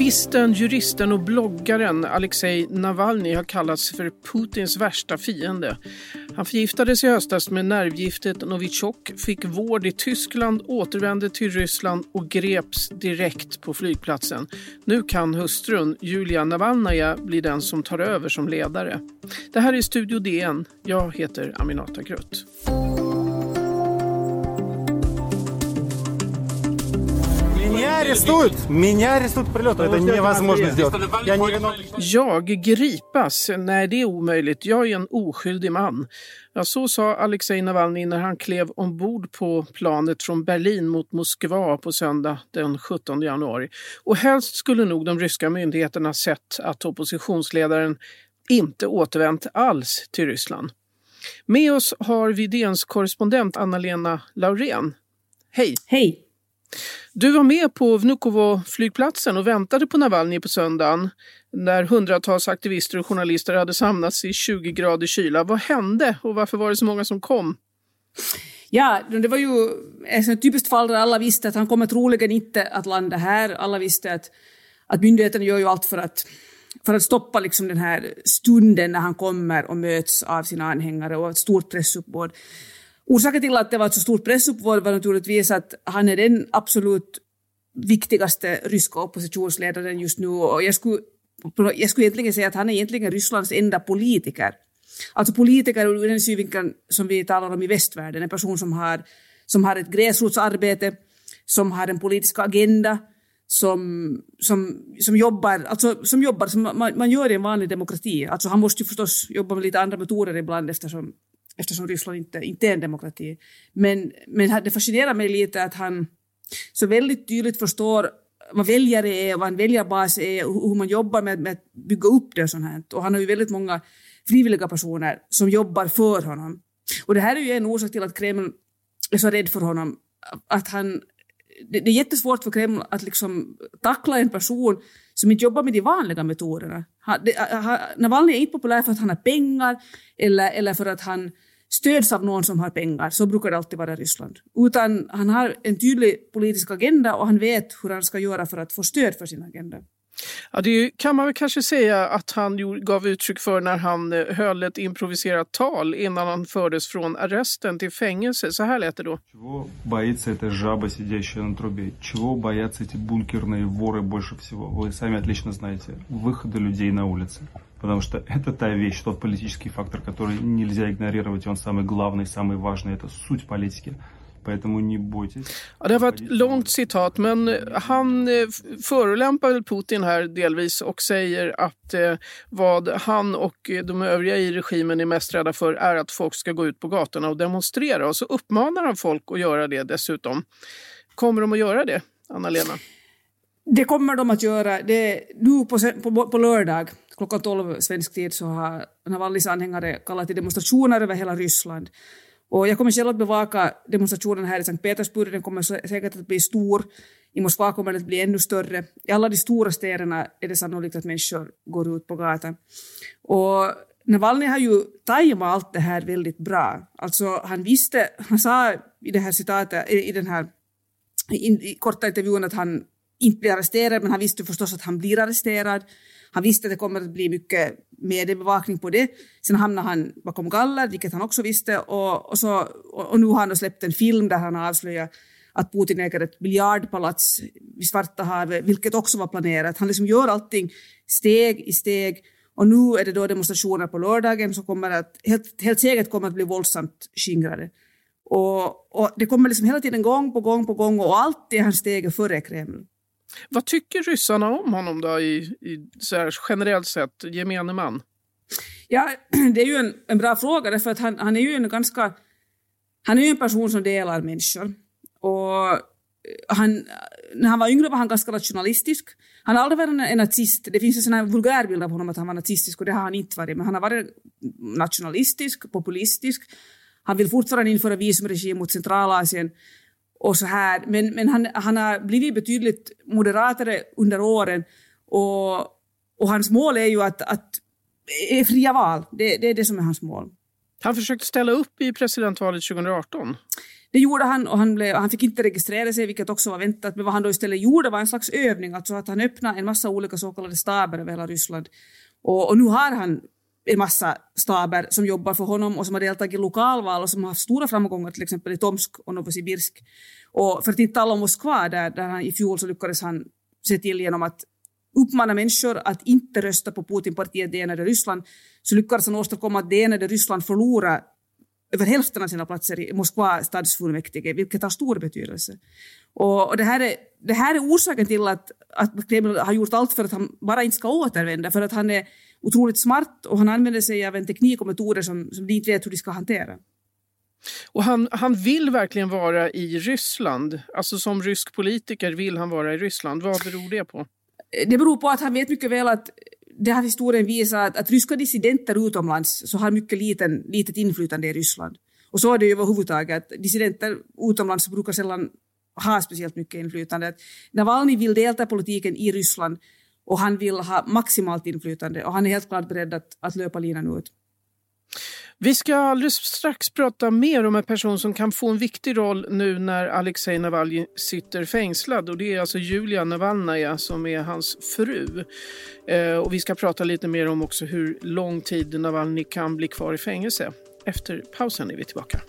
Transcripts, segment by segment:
Aktivisten, juristen och bloggaren Alexej Navalny har kallats för Putins värsta fiende. Han förgiftades i höstas med nervgiftet Novichok, fick vård i Tyskland, återvände till Ryssland och greps direkt på flygplatsen. Nu kan hustrun Julia Navalnaja bli den som tar över som ledare. Det här är Studio DN. Jag heter Aminata Krutt. арестуют! Меня арестуют по прилету. Это невозможно сделать. Я не виноват. Jag gripas? Nej, det är omöjligt. Jag är en oskyldig man. Ja, så sa Alexej Navalny när han klev ombord på planet från Berlin mot Moskva på söndag den 17 januari. Och helst skulle nog de ryska myndigheterna sett att oppositionsledaren inte återvänt alls till Ryssland. Med oss har vi DNs korrespondent Anna-Lena Laurén. Hej! Hej! Du var med på Vnukovo-flygplatsen och väntade på Navalny på söndagen när hundratals aktivister och journalister hade samlats i 20 grader kyla. Vad hände och varför var det så många som kom? Ja, det var ju ett typiskt fall där alla visste att han kommer troligen inte att landa här. Alla visste att, att myndigheterna gör ju allt för att, för att stoppa liksom den här stunden när han kommer och möts av sina anhängare och ett stort pressuppbåd. Orsaken till att det var ett så stort pressuppbåd var naturligtvis att han är den absolut viktigaste ryska oppositionsledaren just nu och jag skulle, jag skulle egentligen säga att han är egentligen Rysslands enda politiker. Alltså politiker ur den synvinkeln som vi talar om i västvärlden, en person som har, som har ett gräsrotsarbete, som har en politisk agenda, som, som, som jobbar, alltså som jobbar som man, man gör i en vanlig demokrati. Alltså han måste ju förstås jobba med lite andra metoder ibland eftersom eftersom Ryssland inte, inte är en demokrati. Men, men det fascinerar mig lite att han så väldigt tydligt förstår vad väljare är, vad en väljarbas är och hur man jobbar med, med att bygga upp det och sånt här. Och han har ju väldigt många frivilliga personer som jobbar för honom. Och det här är ju en orsak till att Kreml är så rädd för honom. Att han, det, det är jättesvårt för Kreml att liksom tackla en person som inte jobbar med de vanliga metoderna. Han, det, han, Navalny är inte populär för att han har pengar eller, eller för att han stöds av någon som har pengar. Så brukar det alltid vara i Ryssland. Utan han har en tydlig politisk agenda och han vet hur han ska göra för att få stöd för sin agenda. Ja, det kan man väl kanske säga att han gav uttryck för när han eh, höll ett improviserat tal innan han fördes från arresten till fängelse. Så här lät det då. Чего боится эта жаба, сидящая на трубе? Чего боятся эти бункерные воры больше всего? Вы сами отлично знаете. Выхода людей на улицы. Потому что это та вещь, тот политический фактор, который нельзя игнорировать. И он самый главный, самый важный. Это суть политики. Поэтому не бойтесь. Ja, det var ett långt citat, men han eh, förolämpar väl Putin här delvis och säger att eh, vad han och de övriga i regimen är mest rädda för är att folk ska gå ut på gatorna och demonstrera. Och så uppmanar han folk att göra det dessutom. Kommer de att göra det, Anna-Lena? Det kommer de att göra. Det, nu på, på, på lördag klockan 12 svensk tid så har Navalnys anhängare kallat till demonstrationer över hela Ryssland. Och jag kommer själv att bevaka demonstrationen här i Sankt Petersburg. Den kommer säkert att bli stor. I Moskva kommer den att bli ännu större. I alla de stora städerna är det sannolikt att människor går ut på gatan. Och Navalny har ju tajmat allt det här väldigt bra. Alltså han visste, han sa i det här citatet, eh, i den här in, i korta intervjun att han inte blir arresterad, men han visste förstås att han blir arresterad. Han visste att det kommer att bli mycket mediebevakning på det. Sen hamnade han bakom galler, vilket han också visste. Och, och, så, och nu har han släppt en film där han har avslöjat att Putin äger ett biljardpalats vid Svarta havet, vilket också var planerat. Han liksom gör allting steg i steg. Och nu är det då demonstrationer på lördagen som kommer att, helt, helt säkert kommer att bli våldsamt skingrade. Och, och det kommer liksom hela tiden gång på gång på gång och alltid är här steget före Kreml. Vad tycker ryssarna om honom då i, i så här, generellt sett, gemene man? Ja, det är ju en, en bra fråga därför att han, han är ju en ganska... Han är ju en person som delar människor. Och eh, han, när han var yngre var han ganska nationalistisk. Han har aldrig varit en, en nazist. Det finns en sån här vulgärbild av honom att han var nazistisk och det har han inte varit. Men han har varit nationalistisk, populistisk. Han vill fortfarande införa visumregim mot Centralasien och så här. Men, men han, han har blivit betydligt moderatare under åren och, och hans mål är ju att, att är fria val. Det, det är det som är hans mål. Han försökte ställa upp i presidentvalet 2018. Det gjorde han och han, blev, han fick inte registrera sig, vilket också var väntat. Men vad han då istället gjorde var en slags övning, alltså att han öppnade en massa olika så kallade staber över hela Ryssland. Och, och nu har han en massa staber som jobbar för honom och som har deltagit i lokalval och som har haft stora framgångar till exempel i Tomsk och Novosibirsk. Och för att inte tala om Moskva där, där han i fjol så lyckades han se till genom att uppmana människor att inte rösta på Putinpartiet Det enade Ryssland så lyckades han åstadkomma att Det enade Ryssland förlorade över hälften av sina platser i Moskva stadsfullmäktige, vilket har stor betydelse. Och, och det, här är, det här är orsaken till att, att Kreml har gjort allt för att han bara inte ska återvända, för att han är otroligt smart och han använder sig av en teknik och metoder som, som de inte vet hur de ska hantera. Och han, han vill verkligen vara i Ryssland. Alltså som rysk politiker vill han vara i Ryssland. Vad beror det på? Det beror på att han vet mycket väl att det har historien visat att, att ryska dissidenter utomlands så har mycket liten, litet inflytande i Ryssland. Och så är det ju överhuvudtaget. Dissidenter utomlands brukar sällan ha speciellt mycket inflytande. Navalny vill delta i politiken i Ryssland och han vill ha maximalt inflytande och han är helt klart beredd att, att löpa linan ut. Vi ska alldeles strax prata mer om en person som kan få en viktig roll nu när Alexej Navalny sitter fängslad. Och det är alltså Julia Navalnaja som är hans fru. Eh, och vi ska prata lite mer om också hur lång tid Navalny kan bli kvar i fängelse. Efter pausen är vi tillbaka.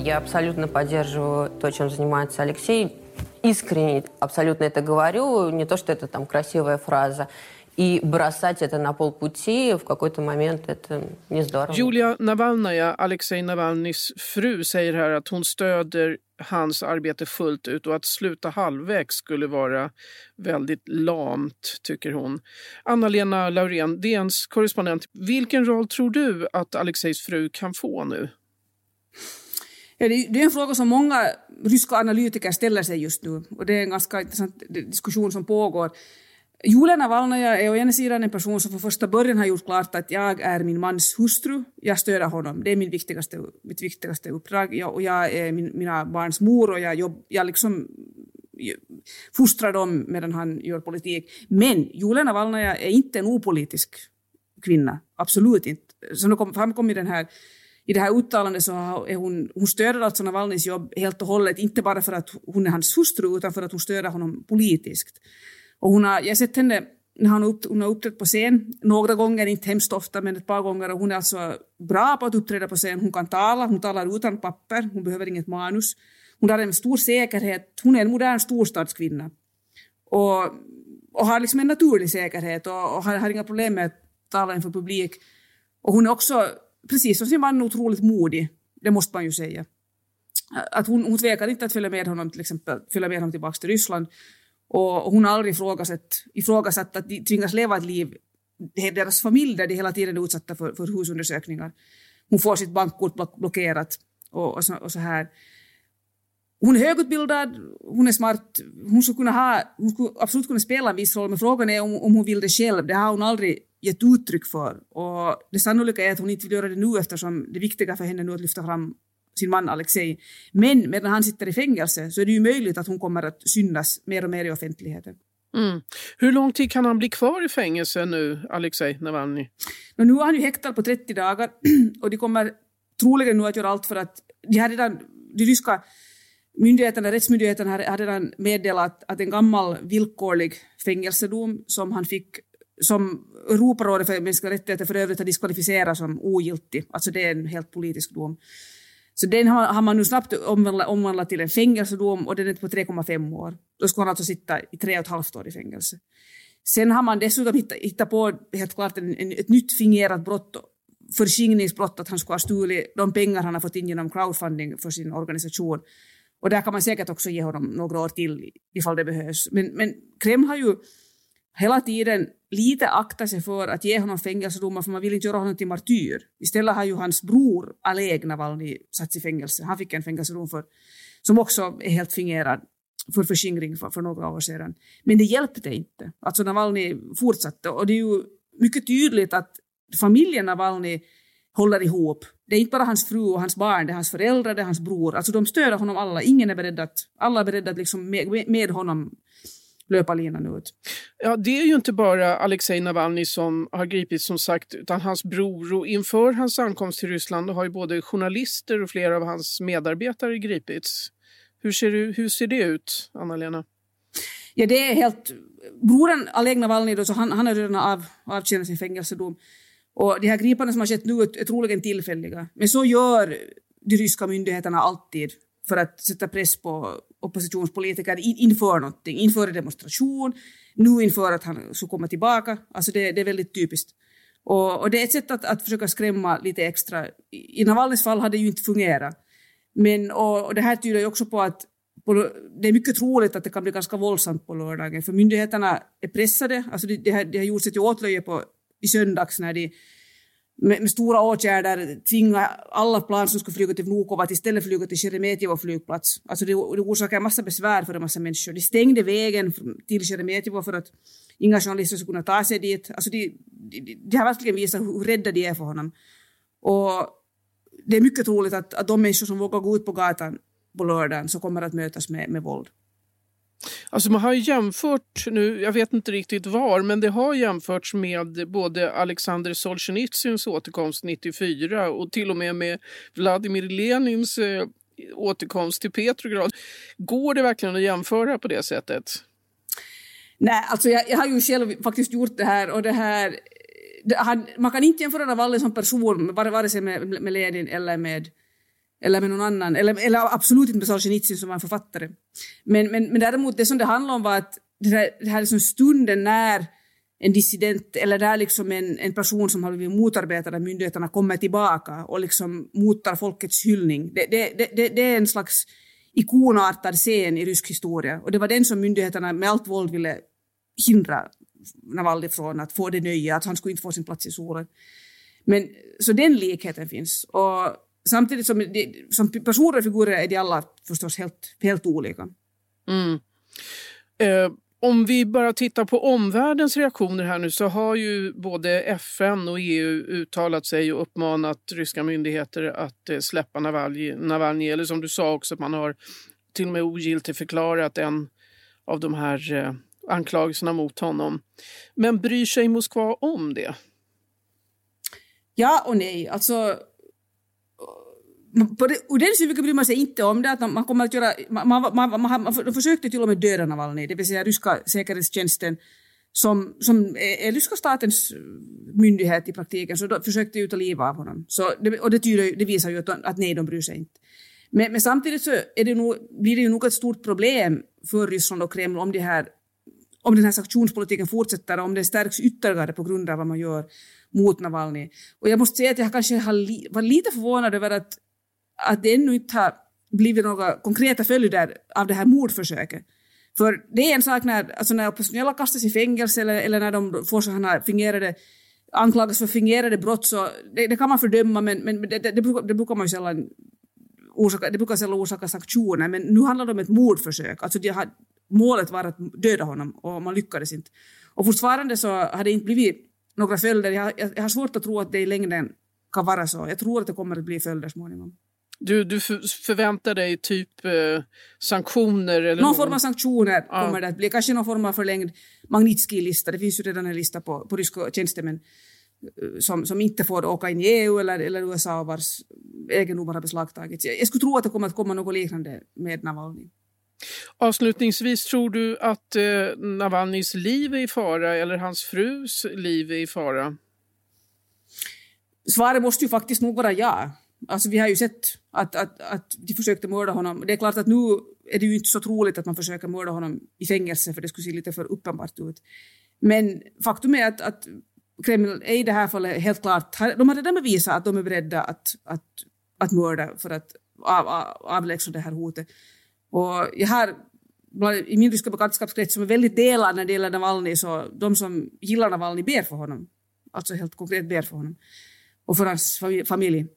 я абсолютно поддерживаю то, чем занимается Алексей. Искренне абсолютно это говорю. Не то, что это там красивая фраза. И бросать это на полпути в какой-то момент это не здорово. Julia Navalnaja, Alexej Navalnys fru, säger här att hon stöder hans arbete fullt ut och att sluta halvvägs skulle vara väldigt lamt, tycker hon. Anna-Lena Laurén, DNs korrespondent, vilken roll tror du att Alexejs fru kan få nu? Ja, det, är en fråga som många ryska analytiker ställer sig just nu och det är en ganska intressant diskussion som pågår. Julia Navalnaja är å ena sidan en person som från första början har gjort klart att jag är min mans hustru, jag stöder honom, det är min viktigaste, mitt viktigaste uppdrag jag, och jag är min, mina barns mor och jag, jobb, jag liksom fostrar dem medan han gör politik. Men Julia Navalnaja är inte en opolitisk kvinna, absolut inte. Som det framkom i den här i det här uttalandet så är hon, hon stöder alltså Navalnys jobb helt och hållet, inte bara för att hon är hans hustru utan för att hon stöder honom politiskt. Och hon har, jag har sett henne när hon, upp, hon har uppträtt på scen, några gånger, inte hemskt ofta, men ett par gånger. Och hon är alltså bra på att uppträda på scen. Hon kan tala, hon talar utan papper, hon behöver inget manus. Hon har en stor säkerhet, hon är en modern storstadskvinna. Och, och har liksom en naturlig säkerhet och, och har, har inga problem med att tala inför publik. Och hon är också precis som sin man otroligt modig, det måste man ju säga. Att hon, hon tvekar inte att följa med honom till exempel, följa med honom tillbaka till Ryssland. Och hon har aldrig ifrågasatt, ifrågasatt att de tvingas leva ett liv, deras familj där de hela tiden är utsatta för, för husundersökningar. Hon får sitt bankkort blockerat och, och, så, och så här. Hon är högutbildad, hon är smart, hon skulle, kunna ha, hon skulle absolut kunna spela en viss roll, men frågan är om, om hon vill det själv. Det har hon aldrig gett uttryck för. Och det sannolika är att hon inte vill göra det nu eftersom det viktiga för henne nu är att lyfta fram sin man Alexei. Men medan han sitter i fängelse så är det ju möjligt att hon kommer att synas mer och mer i offentligheten. Mm. Hur lång tid kan han bli kvar i fängelse nu, Alexei Navalny? nu är han ju häktad på 30 dagar och de kommer troligen nu att göra allt för att de har redan, de ryska myndigheterna, rättsmyndigheterna har redan meddelat att en gammal villkorlig fängelsedom som han fick som Europarådet för mänskliga rättigheter för övrigt har diskvalificerat som ogiltig. Alltså det är en helt politisk dom. Så den har, har man nu snabbt omvandlat, omvandlat till en fängelsedom och den är på 3,5 år. Då ska han alltså sitta i tre och ett halvt år i fängelse. Sen har man dessutom hittat, hittat på helt klart en, en, ett nytt fingerat brott, förskingringsbrott, att han skulle ha stulit de pengar han har fått in genom crowdfunding för sin organisation. Och där kan man säkert också ge honom några år till ifall det behövs. Men, men Kreml har ju hela tiden lite akta sig för att ge honom fängelsedomar för man vill inte göra honom till martyr. Istället har ju hans bror Oleg Navalny satts i fängelse. Han fick en fängelsedom för, som också är helt fingerad för förskingring för, för några år sedan. Men det hjälpte inte. Alltså Navalny fortsatte och det är ju mycket tydligt att familjen Navalny håller ihop. Det är inte bara hans fru och hans barn, det är hans föräldrar, det är hans bror. Alltså de stöder honom alla. Ingen är beredd att, alla är beredda att liksom med, med honom löpa linan ut. Ja, det är ju inte bara Alexej Navalny som har gripits som sagt, utan hans bror. Och inför hans ankomst till Ryssland har ju både journalister och flera av hans medarbetare gripits. Hur ser det, hur ser det ut, Anna-Lena? Ja, det är helt... Brodern Alek Navalny, då, så han, han har redan av, avtjänat sin fängelsedom. Och de här gripanden som har skett nu är troligen tillfälliga. Men så gör de ryska myndigheterna alltid för att sätta press på oppositionspolitiker inför någonting, inför en demonstration, nu inför att han skulle komma tillbaka. Alltså det, det är väldigt typiskt. Och, och, det är ett sätt att, att försöka skrämma lite extra. I Navalnyjs fall har det ju inte fungerat. Men, och, och det här tyder ju också på att på, det är mycket troligt att det kan bli ganska våldsamt på lördagen, för myndigheterna är pressade. Alltså det, det, har, det har gjorts ett åtlöje på, i söndags när de med, med, stora åtgärder tvinga alla plan som ska flyga till Vnukovo att istället flyga till Sheremetyevo flygplats. Alltså det, det orsakar en massa besvär för en massa människor. De stängde vägen till Sheremetyevo för att inga journalister skulle kunna ta sig dit. Alltså de, de, de har verkligen visat hur rädda de är för honom. Och det är mycket troligt att, att de människor som vågar gå ut på gatan på lördagen så kommer att mötas med, med våld. Alltså man har jämfört nu, jag vet inte riktigt var, men det har jämförts med både Alexander Solzhenitsyns återkomst 94 och till och med med Vladimir Lenins eh, återkomst till Petrograd. Går det verkligen att jämföra på det sättet? Nej, alltså jag, jag har ju själv faktiskt gjort det här och det här eh, det, han, man kan inte jämföra Navalny som person, vare sig med, med Lenin eller med eller med någon annan, eller, eller absolut inte med Solzhenitsyn som var en författare. Men, men, men däremot det som det handlar om var att det här, det här liksom stunden när en dissident eller där liksom en, en person som har blivit motarbetad av myndigheterna kommer tillbaka och liksom mottar folkets hyllning. Det, det, det, det är en slags ikonartad scen i rysk historia och det var den som myndigheterna med allt våld ville hindra Navalny från att få det nöje, att han skulle inte få sin plats i solen. Men, så den likheten finns. Och samtidigt som, de, som personer och figurer är de alla förstås helt, helt olika. Mm. Eh, om vi bara tittar på omvärldens reaktioner här nu så har ju både FN och EU uttalat sig och uppmanat ryska myndigheter att eh, släppa Navalny, Navalny. Eller som du sa också, att man har till och med ogiltigförklarat en av de här eh, anklagelserna mot honom. Men bryr sig Moskva om det? Ja och nej. Alltså, på det, ur den synvinkeln bryr man sig inte om det, att man kommer att göra, man, man, man, man, man försökte till och med döda Navalny, det vill säga ryska säkerhetstjänsten som, som är, är ryska statens eh, myndighet i praktiken, så de försökte ju ta livet av honom. Så det, och det, tyder, det visar ju att, att nej, de bryr sig inte. Men, men samtidigt så är det nog, blir det ju nog ett stort problem för Ryssland och Kreml om, det här, om den här sanktionspolitiken fortsätter och om det stärks ytterligare på grund av vad man gör mot Navalny. Och jag måste säga att jag kanske har li, var lite förvånad över att att det ännu inte har blivit några konkreta följder av det här mordförsöket. För det är en sak när, alltså när oppositionella kastas i fängelse eller, eller när de får sådana fingerade anklagas för fingerade brott så det, det, kan man fördöma men, men det, det, det, brukar, det brukar man ju sällan orsaka, det brukar sällan orsaka sanktioner men nu handlar det om ett mordförsök. Alltså har, målet var att döda honom och man lyckades inte. Och fortfarande så har det inte blivit några följder. Jag, jag, jag har svårt att tro att det i längden kan vara så. Jag tror att det kommer att bli följder småningom. Du, du förväntar dig typ eh, sanktioner? Eller någon, någon form av sanktioner ja. kommer det att bli. Kanske någon form av förlängd Magnitsky-lista. Det finns ju redan en lista på, på ryska tjänstemän eh, som, som inte får åka in i EU eller, eller USA vars egendomar har beslagtagits. Jag, jag skulle tro att det kommer att komma något liknande med Navalny. Avslutningsvis, tror du att eh, Navalnys liv är i fara eller hans frus liv är i fara? Svaret måste ju faktiskt nog vara ja. Alltså vi har ju sett att, att, att de försökte mörda honom. Det är klart att nu är det ju inte så troligt att man försöker mörda honom i fängelse för det skulle se lite för uppenbart ut. Men faktum är att, att Kreml är i det här fallet helt klart, de har redan bevisat att de är beredda att, att, att mörda för att av, av, avlägsna det här hotet. Och jag har i min ryska bekantskapskrets som är väldigt delad när det gäller Navalny, så de som gillar Navalny ber för honom. Alltså helt konkret ber för honom. Och för hans familj.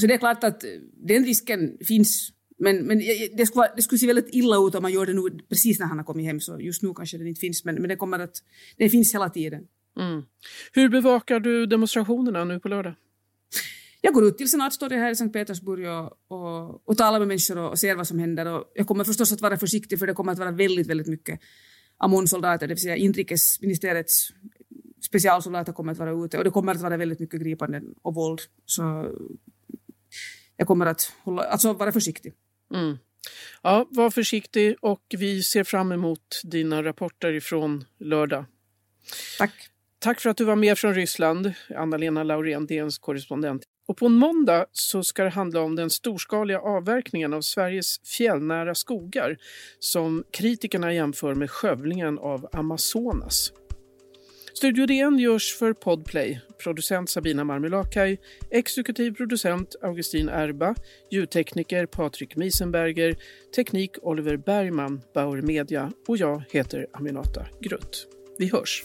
Så det är klart att den risken finns. Men, men det, skulle, det skulle se väldigt illa ut om man gör det nu precis när han har kommit hem. Så just nu kanske den inte finns, men, men det, kommer att, den finns hela tiden. Mm. Hur bevakar du demonstrationerna nu på lördag? Jag går ut till senatstorget här i Sankt Petersburg och, och, och talar med människor och, och ser vad som händer. Och jag kommer förstås att vara försiktig för det kommer att vara väldigt, väldigt mycket AMON-soldater, det vill säga inrikesministeriets specialsoldater kommer att vara ute och det kommer att vara väldigt mycket gripanden och våld. Så jag kommer att hålla, alltså vara försiktig. Mm. Ja, var försiktig och vi ser fram emot dina rapporter ifrån lördag. Tack. Tack för att du var med från Ryssland, Anna-Lena Laurén, DNs korrespondent. Och på en måndag så ska det handla om den storskaliga avverkningen av Sveriges fjällnära skogar som kritikerna jämför med skövlingen av Amazonas. Studio DN görs för Podplay. Producent Sabina Marmelakai, exekutiv producent Augustin Erba, ljudtekniker Patrik Miesenberger, teknik Oliver Bergman, Bauer Media och jag heter Aminata Grutt. Vi hörs!